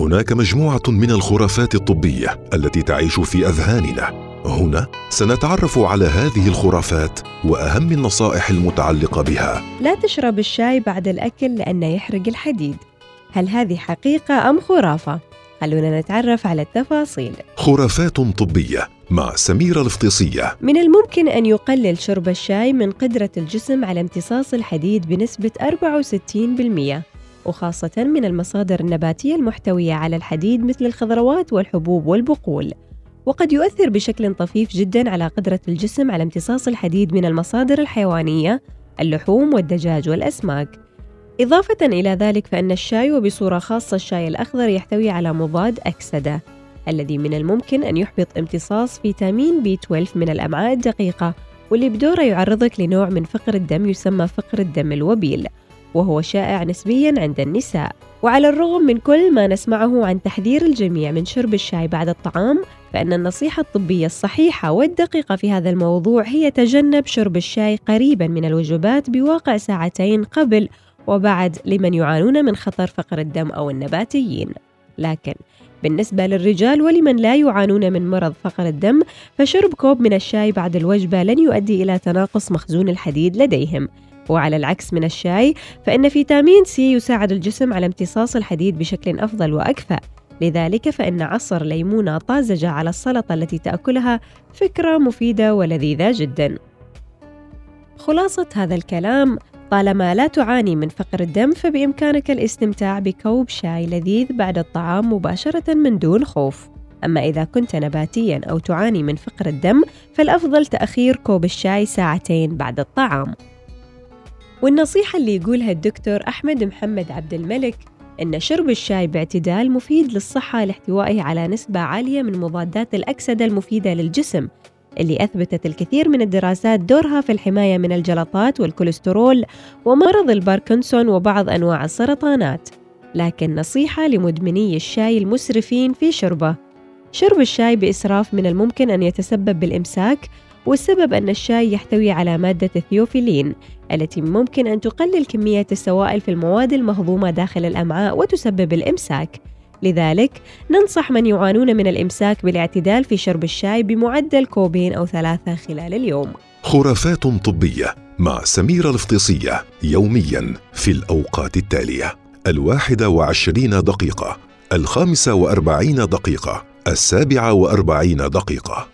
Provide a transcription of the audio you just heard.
هناك مجموعة من الخرافات الطبية التي تعيش في أذهاننا. هنا سنتعرف على هذه الخرافات وأهم النصائح المتعلقة بها. لا تشرب الشاي بعد الأكل لأنه يحرق الحديد. هل هذه حقيقة أم خرافة؟ خلونا نتعرف على التفاصيل. خرافات طبية مع سميرة الفطيسيه من الممكن أن يقلل شرب الشاي من قدرة الجسم على امتصاص الحديد بنسبة 64% وخاصة من المصادر النباتية المحتوية على الحديد مثل الخضروات والحبوب والبقول. وقد يؤثر بشكل طفيف جدا على قدرة الجسم على امتصاص الحديد من المصادر الحيوانية اللحوم والدجاج والأسماك. إضافة إلى ذلك فإن الشاي وبصورة خاصة الشاي الأخضر يحتوي على مضاد أكسدة الذي من الممكن أن يحبط امتصاص فيتامين بي 12 من الأمعاء الدقيقة واللي بدوره يعرضك لنوع من فقر الدم يسمى فقر الدم الوبيل. وهو شائع نسبيا عند النساء. وعلى الرغم من كل ما نسمعه عن تحذير الجميع من شرب الشاي بعد الطعام فإن النصيحة الطبية الصحيحة والدقيقة في هذا الموضوع هي تجنب شرب الشاي قريبا من الوجبات بواقع ساعتين قبل وبعد لمن يعانون من خطر فقر الدم أو النباتيين. لكن بالنسبة للرجال ولمن لا يعانون من مرض فقر الدم فشرب كوب من الشاي بعد الوجبة لن يؤدي إلى تناقص مخزون الحديد لديهم. وعلى العكس من الشاي فإن فيتامين سي يساعد الجسم على امتصاص الحديد بشكل أفضل وأكفأ. لذلك فإن عصر ليمونة طازجة على السلطة التي تأكلها فكرة مفيدة ولذيذة جدا. خلاصة هذا الكلام طالما لا تعاني من فقر الدم فبإمكانك الاستمتاع بكوب شاي لذيذ بعد الطعام مباشرة من دون خوف. أما إذا كنت نباتيا أو تعاني من فقر الدم فالأفضل تأخير كوب الشاي ساعتين بعد الطعام. والنصيحة اللي يقولها الدكتور أحمد محمد عبد الملك إن شرب الشاي باعتدال مفيد للصحة لاحتوائه على نسبة عالية من مضادات الأكسدة المفيدة للجسم اللي أثبتت الكثير من الدراسات دورها في الحماية من الجلطات والكوليسترول ومرض الباركنسون وبعض أنواع السرطانات. لكن نصيحة لمدمني الشاي المسرفين في شربه شرب الشاي بإسراف من الممكن أن يتسبب بالإمساك والسبب أن الشاي يحتوي على مادة الثيوفيلين التي ممكن أن تقلل كمية السوائل في المواد المهضومة داخل الأمعاء وتسبب الإمساك. لذلك ننصح من يعانون من الإمساك بالاعتدال في شرب الشاي بمعدل كوبين أو ثلاثة خلال اليوم. خرافات طبية مع سميره الفطيسيه يوميا في الأوقات التالية. الواحده وعشرين دقيقة الخامسة وأربعين دقيقة السابعة وأربعين دقيقة.